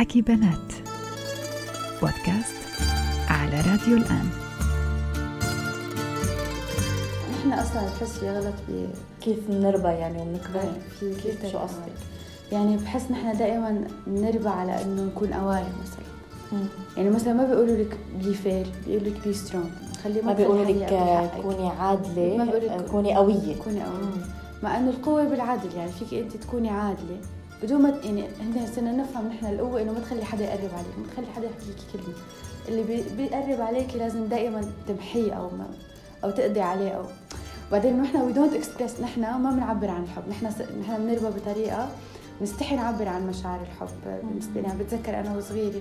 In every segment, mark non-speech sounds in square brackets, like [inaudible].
حكي بنات. بودكاست على راديو الآن. نحن أصلا بحس في غلط ب كيف نربى يعني ونكبر في كيف شو قصدك؟ يعني بحس نحن دائما بنربى على إنه نكون قوارب مثلا. يعني مثلا ما بيقولوا لك be fair بيقولوا لك be strong خلي ما بيقولوا لك كوني عادلة ما بيقولوا لك كوني قوية. كوني قوية. مع إنه القوة بالعدل يعني فيك أنت تكوني عادلة. بدون ما يعني هن صرنا نفهم نحن القوة إنه ما تخلي حدا يقرب عليك ما تخلي حدا يحكي لك كلمة اللي بي- بيقرب عليك لازم دائما تمحيه أو ما أو تقضي عليه أو وبعدين نحن we don't express نحن ما بنعبر عن الحب نحن. نحن بنربى بطريقة نستحي نعبر عن مشاعر الحب بالنسبة لي يعني بتذكر أنا وصغيرة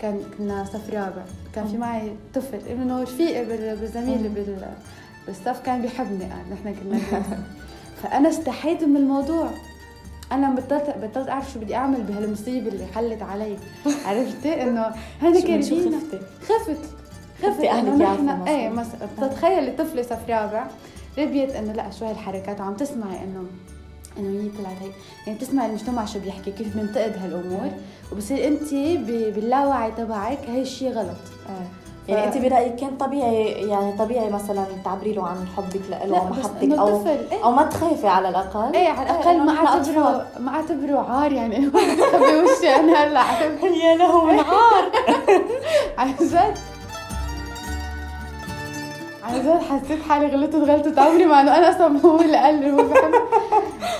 كان كنا صف رابع كان في معي طفل إنه رفيقي بال- بالزميل بال بالصف كان بيحبني قال نحن كنا. فأنا استحيت من الموضوع أنا بطلت بطلت أعرف شو بدي أعمل بهالمصيبة اللي حلت علي. عرفتي إنه هذا كان شو خفتي؟ خفت. خفتي أهلك إنه يعرفوا. إيه مثلا بتتخيلي طفله صف رابع. ربيت إنه لا شو هالحركات؟ وعم تسمعي انه إنه هي طلعت هي يعني بتسمعي المجتمع شو بيحكي كيف بينتقد هالأمور. وبصير انت باللاوعي تبعك هي الشيء غلط. آه. يعني أنت برأيك كان طبيعي يعني طبيعي مثلا تعبري له عن حبك له أو محبتك أو إيه. أو ما تخافي على الأقل. إيه على الأقل ما اعتبره ما أعتبره عار يعني. [laughs] خبي وشي أنا هلا [laughs] يا له من عار. [laughs] عن جد. عن جد حسيت حالي غلطت غلطة عمري مع انه أنا أصلا هو اللي قال لي هو بحب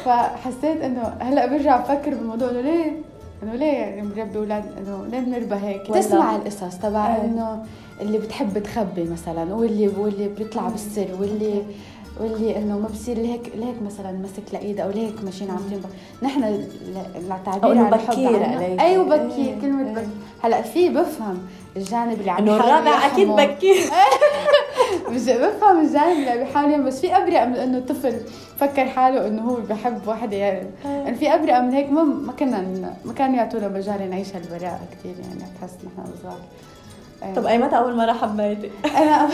فحسيت إنه هلأ برجع بفكر بالموضوع انه ليه؟ إنه ليه يعني بنربي أولاد إنه ليه بنربى هيك؟ ولا- تسمع القصص تبع إيه. إنه اللي بتحب تخبي مثلا واللي واللي بيطلع بالسر واللي واللي إنه ما بصير لهيك لهيك مثلا مسك لايدها أو لهيك ماشيين عم تنبه نحن التعبير عن الحب بكير. أيوه إيه، بكير كلمة إيه. بكير هلأ في بفهم الجانب اللي عم إنه الرابع أكيد. بكير [laughs] مش بفهم الجانب اللي عم بيحاول بس في ابرع من إنه الطفل فكر حاله إنه هو بحب وحدة يعني يعني في ابرع من هيك ما ما كنا ما كانوا يعطونا مجال نعيش هالبراءه كثير يعني بحس نحن صغار إيه. طب اي متى أول مرة حبيتي؟ أنا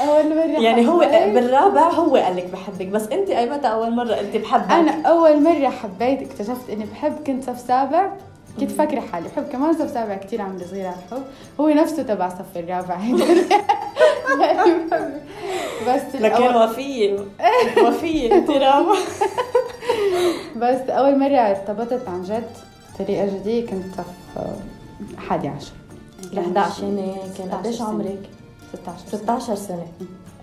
أول مره [laughs] يعني هو بالرابع هو قال لك بحبك بس أنت اي متى أول مرة قلتي بحبك؟ أنا أول مرة حبيت اكتشفت إني بحب كنت صف سابع كنت فاكرة حالي بحب كمان صف سابع كثير عمري صغيره على الحب هو نفسه تبع صف الرابع [laughs] [laughs] بس لكن وفيه وفيه انت رابع بس أول مرة ارتبطت عن جد بطريقة جديه كنت صف حادي عشر ل 11 سنة كان 16 قديش سنة. عمرك؟ 16 سنة. 16 سنة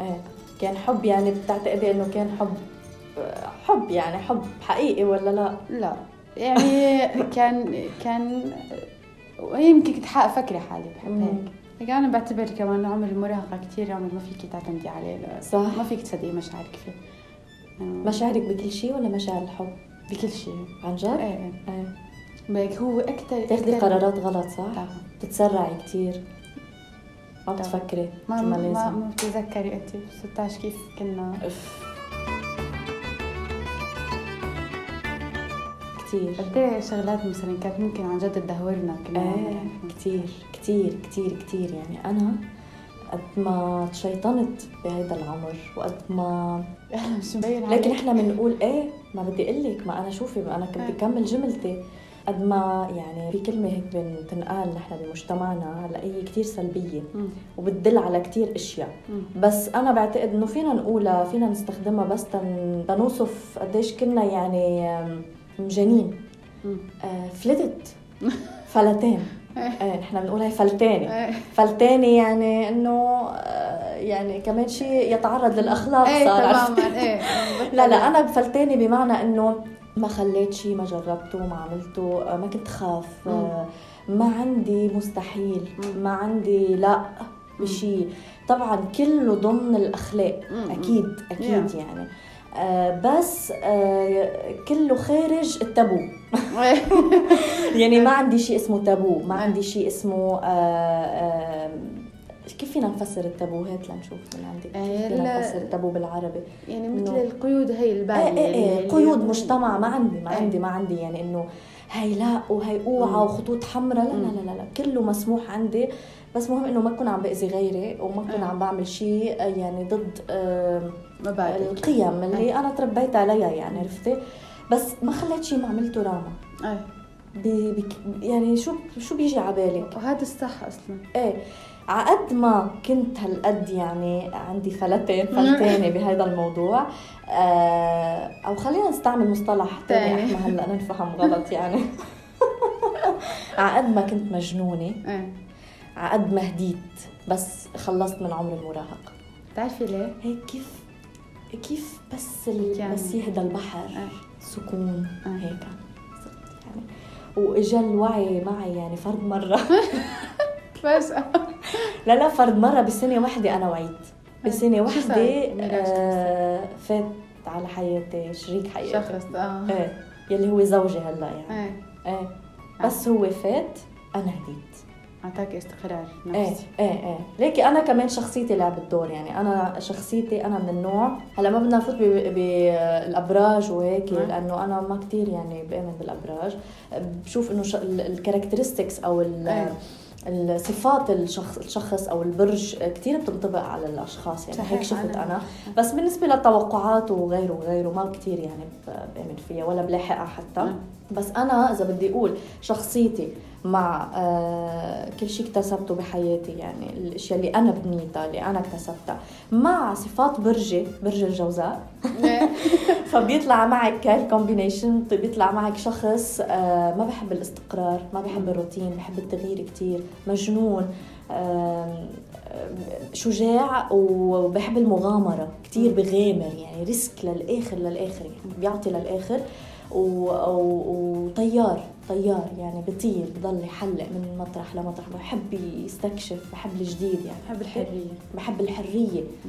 إيه كان حب يعني بتعتقدي إنه كان حب حب يعني حب حقيقي ولا لا؟ لا يعني كان كان يمكن كنت حق فكرة حالي بحب. هيك هيك أنا بعتبر كمان عمر المراهقة كثير عمر ما فيك تعتمدي عليه. صح. ما فيك تصدقي مشاعرك فيه آه، مشاعرك بكل شيء ولا مشاعر الحب؟ بكل شيء عن جد؟ إيه إيه إيه بيك هو أكثر تاخدي قرارات غلط صح؟ طبعا بتتسرعي كثير ما. بتفكري ما ما ما, بتتذكري أنت ب 16 كيف كنا اف كثير قد إيه شغلات مثلا كانت ممكن عن جد تدهورنا كنا إيه كثير كثير كثير كثير يعني أنا قد ما تشيطنت بهذا العمر وقد ما [laughs] مش مبين لكن. إحنا بنقول إيه ما بدي أقول لك ما أنا شوفي ما أنا كنت إيه. بكمل جملتي قد ما يعني في كلمة هيك بتنقال نحن بمجتمعنا هلا هي كثير سلبية. وبتدل على كثير أشياء. بس أنا بعتقد إنه فينا نقولها فينا نستخدمها بس تن- تنوصف قديش كنا يعني مم. آه، فلتت. [laughs] فلتان. إيه. نحن بنقول هي فلتانة. إيه. فلتانة يعني إنه آه، يعني كمان شيء يتعرض للأخلاق إيه صار. عرفتي؟ تماما. [laughs] إيه لا لا أنا بفلتانة بمعنى إنه ما خليت شيء ما جربته ما عملته آه، ما كنت خاف. آه، ما عندي مستحيل. ما عندي لا بشيء. طبعا كله ضمن الأخلاق. أكيد أكيد. يعني. آه بس آه كله خارج التابو [laughs] يعني ما عندي شيء اسمه تابو ما آه. عندي شيء اسمه آه آه كيف فينا نفسر التابوهات لنشوف من عندك آه، كيف فينا لا. نفسر التابو بالعربي يعني مثل إنه- القيود هي الباقية إيه إيه إيه قيود مجتمع ما عندي ما إيه. عندي ما عندي يعني إنه هي لا وهي أوعى. وخطوط حمراء لا. لا لا لا كله مسموح عندي بس مهم إنه ما اكون عم بأذي غيري وما اكون إيه. عم بعمل شيء يعني ضد مبادئ القيم اللي أنا تربيت عليها يعني عرفتي؟ بس ما خليت شيء ما عملته راما إيه بي بي يعني شو شو بيجي على بالك وهذا الصح أصلا. إيه. عقد ما كنت هالقد يعني عندي فلتين فلتانه بهذا الموضوع آه أو خلينا نستعمل مصطلح تاني إحنا هلأ ننفهم غلط يعني. [laughs] عقد ما كنت مجنونة. إيه. عقد ما هديت بس خلصت من عمر المراهقة. بتعرفي ليه؟ هيك كيف كيف بس ال... يعني. بس يهدى البحر آه. سكون آه. هيك. يعني وإجا الوعي معي يعني فرد مرة. [laughs] بس. لا لا فرد مرة بسنة واحدة أنا وعيت. واحدة صار؟ مين آه فات على حياتي شريك حياتي. شخص آه. إيه يلي هو زوجي هلا يعني. إيه. إيه. بس هو فات أنا هديت. أعطاك استقرار إيه نفسي إيه إيه ليكي أنا كمان شخصيتي لعبت دور يعني أنا شخصيتي أنا من النوع هلأ ما بدنا نفوت بالأبراج وهيك نعم. لأنه أنا ما كتير يعني بآمن بالأبراج بشوف إنه ال characteristics أو ال- إيه. الصفات الشخص الشخص أو البرج كثير بتنطبق على الأشخاص يعني صحيح، هيك شفت أنا- أنا بس بالنسبة للتوقعات وغيره وغيره ما كثير يعني بأمن فيها ولا بلاحقها حتى. نعم. بس أنا إذا بدي أقول شخصيتي مع آه كل شيء اكتسبته بحياتي يعني الأشياء اللي أنا بنيتها اللي أنا اكتسبتها مع صفات برجي برج الجوزاء. إيه. [laughs] فبيطلع معك combination بيطلع معك شخص آه ما بحب الاستقرار ما بحب الروتين بحب التغيير كتير. مجنون شجاع وبحب المغامرة كتير بغامر يعني risk للآخر للآخر يعني بيعطي و- وطيار طيار يعني بطير بضل يحلق من مطرح لمطرح بحب يستكشف بحب الجديد يعني بحب الحرية. بحب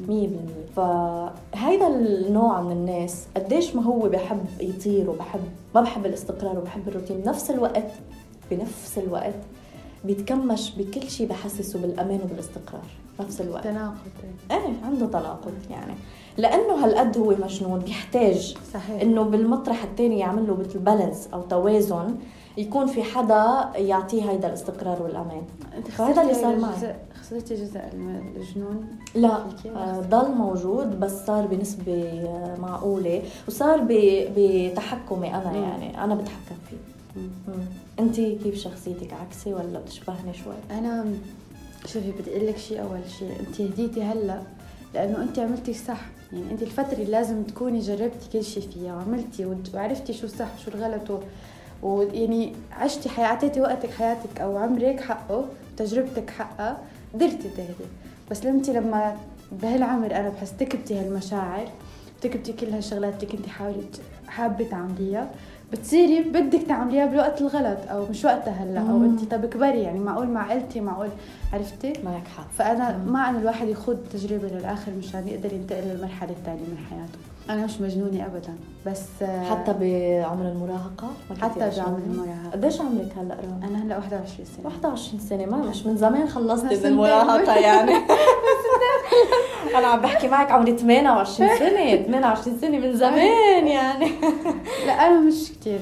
مية بالمية. فهيدا النوع من الناس قديش ما هو بحب يطير وبحب ما بحب الاستقرار وبحب الروتين. بنفس الوقت بنفس الوقت بيتكمش بكل شيء بحسسه بالأمان وبالاستقرار نفس الوقت. تناقض. إيه عنده تناقض يعني. لأنه هالقد هو مجنون بيحتاج صحيح. إنه بالمطرح الثاني يعمل له مثل بالانس أو توازن يكون في حدا يعطيه هيدا الاستقرار والأمان. فهذا اللي صار معي. جزء- خسرتي جزء الجنون؟ لا؟ آه، ضل موجود بس صار بنسبة آه، معقولة وصار بتحكمي مم. يعني. أنا بتحكم فيه. أنت كيف شخصيتك؟ عكسي ولا بتشبهني شوي؟ أنا شوفي بدي أقول لك شيء أول شيء انت هديتي هلأ لأنه انت عملتي صح. يعني انت الفترة اللي لازم تكوني جربتي كل شيء فيها وعملتي وعرفتي شو الصح شو الغلط ويعني عشتي حياة أعطيتي وقتك حياتك أو عمرك حقه وتجربتك حقها قدرتي تهدي. بس انت لما بهالعمر أنا بحس تكبتي هالمشاعر تكبتي كل هالشغلات اللي حاولي حابة تعمليها. بتصيري بدك تعمليها بالوقت الغلط أو مش وقتها هلأ أو. انت طب كبري يعني معقول مع عيلتي معقول عرفتي معك حق فأنا مم. مع انه الواحد يخوض تجربة للآخر مشان يقدر ينتقل للمرحلة الثانية من حياته أنا مش مجنونة ابدا بس حتى بعمر المراهقة؟ ما كنتي حتى؟ بعمر المراهقة قديش عمرك هلأ رام؟ أنا هلأ 21 سنة 21 سنة ما مش من زمان خلصتي المراهقة يعني [laughs] [laughs] أنا عم بحكي معك عمري 28 سنة 28 سنة من زمان يعني. [laughs] لا أنا مش كثير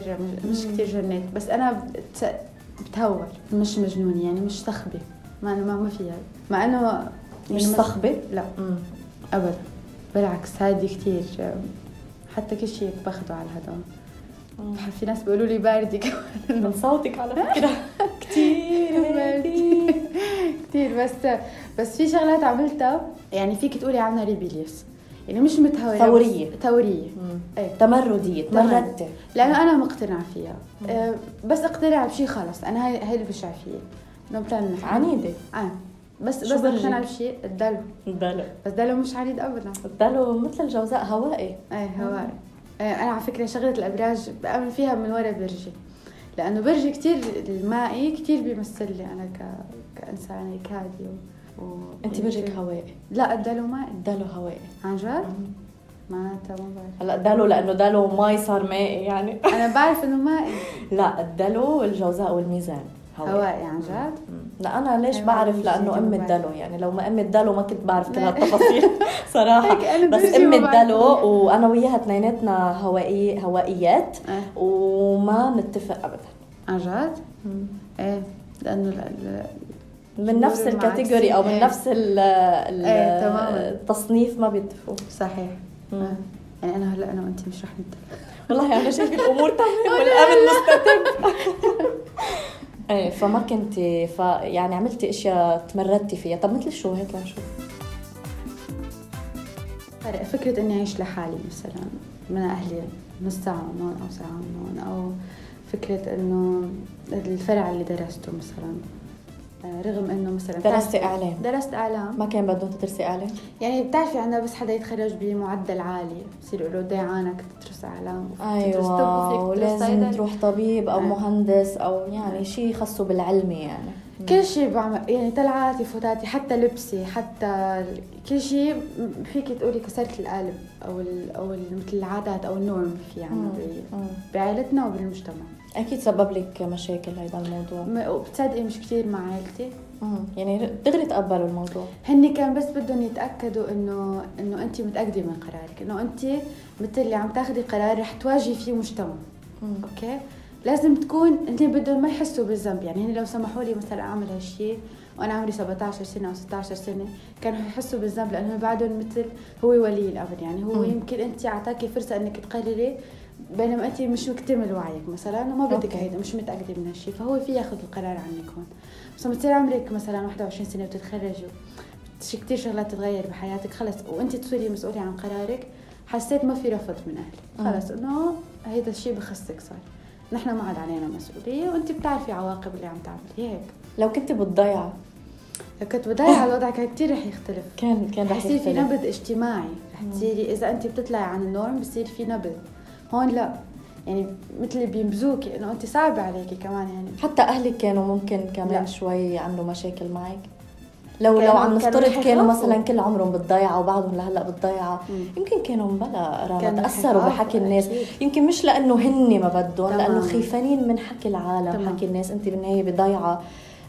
مش كثير جنيت بس أنا بت... بتهور مش مجنونه يعني مش صخبه ما أنا ما, فيها مع إنه مش يعني صخبة؟ لا. ابدا بالعكس هادي كثير حتى كل شيء باخده على الهدوء في ناس بيقولوا لي باردة [laughs] كمان. من صوتك على فكرة. [laughs] كتير. هيك. كثير بس بس في شغلات عملتها يعني فيك تقولي عنها ريبيليوس يعني مش. بس ثورية مم. إيه. تمردية تمردتي لأنه أنا مقتنعة فيها. أه بس اقتنع بشيء خلص. أنا هاي هاي اللي بشع فيه إنه نحن عنيدة آه. بس بس؟ اقتنع بشيء الدلو. الدلو. بس دلو مش عنيد ابدا. الدلو مثل الجوزاء هوائي. إيه هواء إيه، أنا على فكرة شغلة الأبراج بامن فيها من ورا برجي. لأنه برجي كتير المائي كتير بيمثل لي أنا ك... كانسانه هيك هاديه و... و... أنت برجك هوائي؟ لا الدلو مائي. الدلو هوائي. عن جد؟ معناتها ما بعرف. هلا دلو لأنه دلو مي صار مائي يعني. أنا بعرف إنه مائي. [laughs] لا الدلو والجوزاء والميزان. هوائي عن جد؟ لا أنا ليش بعرف لأنه أم. الدلو يعني لو ما أم الدلو ما كنت بعرف كل. [laughs] هالتفاصيل [laughs] صراحة بس أم. الدلو وأنا وياها اثنيناتنا هوائي هوائيات إيه وما نتفق ابدا عن جد؟ إيه لأنه من نفس الكاتيجوري أو من المعاكسين. نفس ال ال- إيه،. التصنيف ما بيتفقوا صحيح. آه. يعني أنا هلأ أنا وانت مش رح نتفق والله أنا شايفة الأمور تمام [laughs] والامن مستتب إيه فما كنت ف يعني عملتي إشياء تمردتي فيها. طب مثل شو؟ هيك لنشوف فرق فكرة إني أعيش لحالي مثلا من أهلي نص ساعة من هون أو ساعة من هون أو فكرة إنه الفرع اللي درسته مثلا. رغم إنه مثلا درستي إعلام. درست إعلام. ما كان بدهم تدرسي إعلام؟ يعني بتعرفي عندنا بس حدا يتخرج بمعدل عالي. بصير يقولوا ضيعانك تدرس إعلام أيوة ولازم تروح طبيب أو آه. مهندس أو يعني شيء خصه بالعلمي يعني. كل شيء بعمل يعني طلعاتي فوتاتي حتى لبسي حتى كل شيء فيك تقولي كسرت القالب أو ال أو مثل العادات أو ال norm في عنا بعائلتنا وبالمجتمع. أكيد سبب لك مشاكل هذا الموضوع. وبتصدقي مش كثير مع عائلتي يعني دغري تقبلوا الموضوع. هن كان بس بدهم يتأكدوا انه إنه أنت متأكدة من قرارك إنه أنت مثل اللي عم تاخذي قرار رح تواجهي فيه مجتمع. مم. أوكي؟ لازم تكون أنت بدهم ما يحسوا بالذنب. يعني هن لو سمحوا لي مثلا أعمل هالشيء وأنا عمري 17 سنة أو 16 سنة كانوا يحسوا بالذنب لأنه بعدهم مثل هو ولي الأمر. يعني هو م. يمكن أنت أعطاكي فرصة إنك تقرري بينما أنت مش مكتمل وعيك مثلا وما بدك هيدا مش متأكدة من هالشيء فهو في ياخذ القرار عنك هون بس لما تصير عمرك مثلا 21 سنة وتتخرجي كثير شغلات تتغير بحياتك خلص وأنت تصيري مسؤولة عن قرارك حسيت ما في رفض من أهلي خلص إنه هيدا الشيء بخصك صار. نحن ما عاد علينا مسؤولية وأنت بتعرفي عواقب اللي عم تعملي هيك. لو كنت بالضيعه لو كنت بضيعه [laughs] الوضع كان كثير رح يختلف. كان كان رح يصير في نبذ اجتماعي. رح تصيري إذا أنت بتطلعي عن النورم بصير في نبذ هون لا. يعني مثل بينبذوكي إنه أنت صعب عليكي كمان يعني. حتى أهلك كانوا ممكن كمان لا. شوي يعملوا مشاكل معك؟ لو لو عم نفترض كانوا, كانوا مثلا كل عمرهم بالضيعه وبعضهم لهلأ بالضيعه يمكن كانوا بلا رغم تاثروا بحكي الناس. أكيد. يمكن مش لأنه هن ما بدهم لأنه خيفانين من حكي العالم تمام. حكي الناس. أنت بالنهايه بضيعة.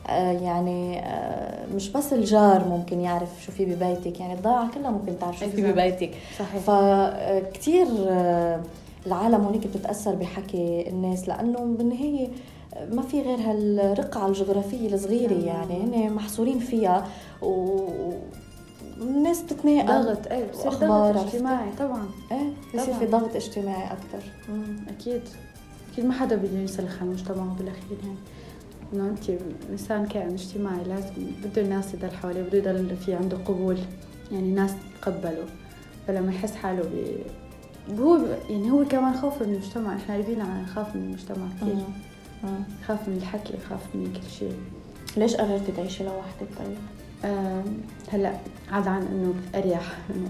آه يعني آه مش بس الجار ممكن يعرف شو في ببيتك. يعني الضيعة كلها ممكن تعرف شو في ببيتك. صحيح. فكتير آه العالم هونيك بتتأثر بحكي الناس لأنه بالنهاية ما في غير هالرقعة الجغرافية الصغيرة يعني هن محصورين فيها و الناس بتتناقل. ضغط إيه بصير ضغط اجتماعي طبعا. إيه بصير في ضغط اجتماعي أكثر أكيد. أكيد ما حدا بده ينسلخ عن مجتمعه بالأخير يعني. إنه أنت إنسان كائن اجتماعي لازم بده الناس يضل حواليه بده يضل في عنده قبول. يعني ناس تقبله فلما يحس حاله هو يعني هو كمان خوف من المجتمع. إحنا عارفين عن خاف من المجتمع كثير خاف من الحكي خاف من كل شيء. ليش قررتي تعيشي لوحدك طيب؟ آه هلأ عاد عن إنه أريح إنه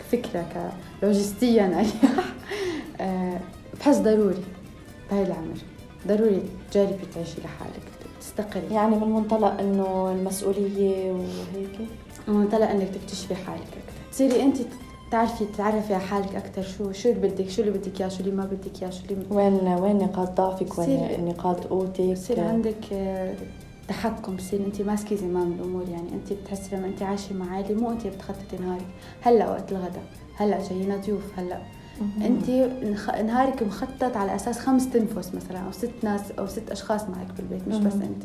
كفكرة كلوجستيا [laughs] أريح. آه بحس ضروري بهاي العمر. ضروري تجربي تعيشي لحالك تستقلي يعني من منطلق إنه المسؤولية وهيك؟ من منطلق إنك تكتشفي حالك. أكثر تصيري انت تعرفي تتعرفي على حالك أكثر شو شو اللي بدك شو اللي بدك إياه شو اللي ما بدك إياه شو اللي وين وين نقاط ضعفك؟ وين نقاط قوتك؟ بصير عندك آه، تحكم بصير انت ماسكة زمام الأمور يعني انت بتحسي لما انت عايشة مع عائله مو انت بتخططي نهارك هلأ وقت الغداء هلأ جايين ضيوف هلأ انت نهارك مخطط على أساس خمس تنفس مثلا أو ست ناس أو ست أشخاص معك بالبيت مش بس أنت.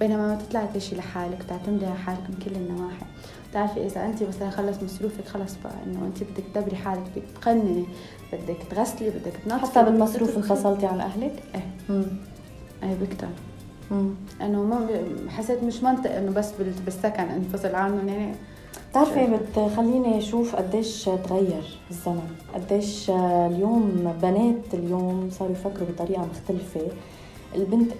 بينما ما تطلعي تعيشي لحالك تعتمدي على حالك من كل النواحي. بتعرفي إذا انت مثلا خلص مصروفك خلص بقى إنه انت بدك تدبري حالك بدك تقنني بدك تغسلي بدك تنظفي حتى بالمصروف انفصلتي عن أهلك؟ إيه. إيه بكتر. إنه ما حسيت مش منطق إنه بس بالسكن انفصل عنهم يعني بتعرفي بتخليني أشوف قديش تغير الزمن؟ قديش اليوم بنات اليوم صاروا يفكروا بطريقة مختلفة. البنت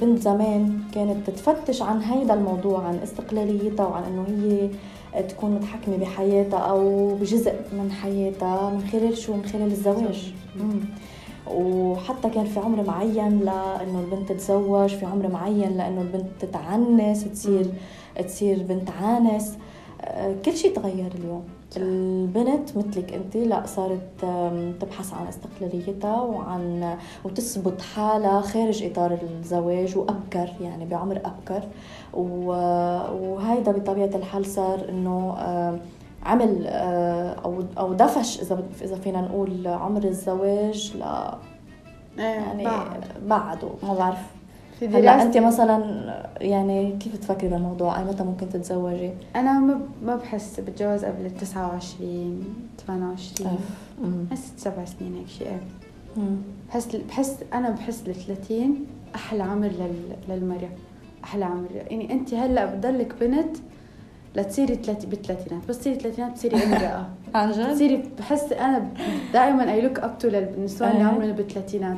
بنت زمان كانت تتفتش عن هيدا الموضوع عن استقلاليتها وعن إنه هي تكون متحكمة بحياتها أو بجزء من حياتها من خلال شو؟ من خلال الزواج. وحتى كان في عمر معين لأنه البنت تتزوج في عمر معين لأنه البنت تتعنس تصير تصير بنت عانس. كل شيء تغير اليوم. البنت مثلك أنت لا صارت تبحث عن استقلاليتها وعن وتثبت حالها خارج إطار الزواج وأبكر يعني بعمر أبكر. وهيدا بطبيعة الحال صار إنه عمل أو أو دفش إذا إذا فينا نقول عمر الزواج ل إيه، يعني بعده. ما بعرف. في هلا انت مثلا يعني كيف تفكري بالموضوع؟ أي متى ممكن تتزوجي؟ أنا ما بحس بتجوز قبل ال 29 28 بحس سبع سنين هيك شيء. بحس بحس أنا بحس ال 30 أحلى عمر لل... للمرأة. أحلى عمر. يعني انت هلأ بتضلك بنت لتصيري ثلاثي بالثلاثينات. بس تصيري ثلاثينات بتصيري امراه [laughs] عن جد؟ بتصيري بحس أنا دائما I look up to للنسوان اللي. عمرهم بالثلاثينات.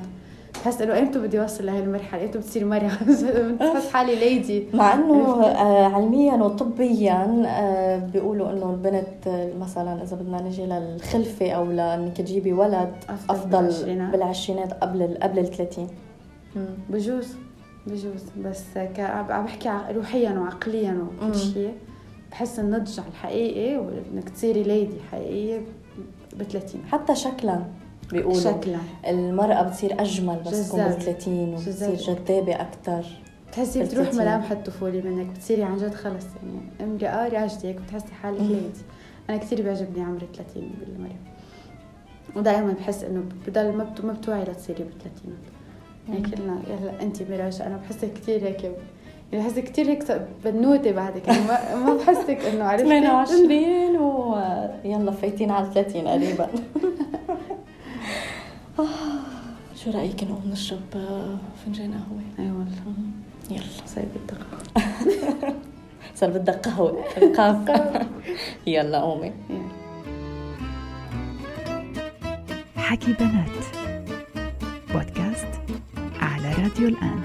بحس إنه إمتى بدي أوصل لهي المرحلة؟ إمتى بتصير مرأة [laughs] بحس حالي ليدي مع إنه آه، علميا وطبيا آه، بيقولوا إنه البنت آه، مثلا إذا بدنا نجي للخلفة أو لإنك تجيبي ولد أفضل بالعشرينات. قبل قبل ال 30 بجوز بجوز. بس ك... عم بحكي روحيا وعقليا. وكل شيء. بحس النضج الحقيقي وإنك تصيري ليدي حقيقية ب 30 حتى شكلا. بيقولوا شكلا. المرأة بتصير أجمل بس تكون. بال 30 وبتصير جذابة. أكثر بتحسي بتروح. ملامح الطفوله منك بتصيري عن جد خلص يعني امرأة راجدة هيك بتحسي حالك. ليدي أنا كثير بيعجبني عمر 30 بالمرأة. ودائما بحس إنه بضل ما ما بتوعي لتصيري بالثلاثينات هيك قلنا يلا انت ميراج أنا بحسك كثير هيك يعني بحسك كثير هيك بنوتة بعدك. يعني ما, ما بحسك إنه عرفتي؟ 28 ويلا فايتين على 30 قريبا. [laughs] آه، شو رأيك نقوم نشرب فنجان قهوة؟ أي والله. يلا. صاير بالدقة [laughs] صار بدك قهوة. القاف [laughs] يلا قومي. حكي بنات. بودكاست على راديو الآن.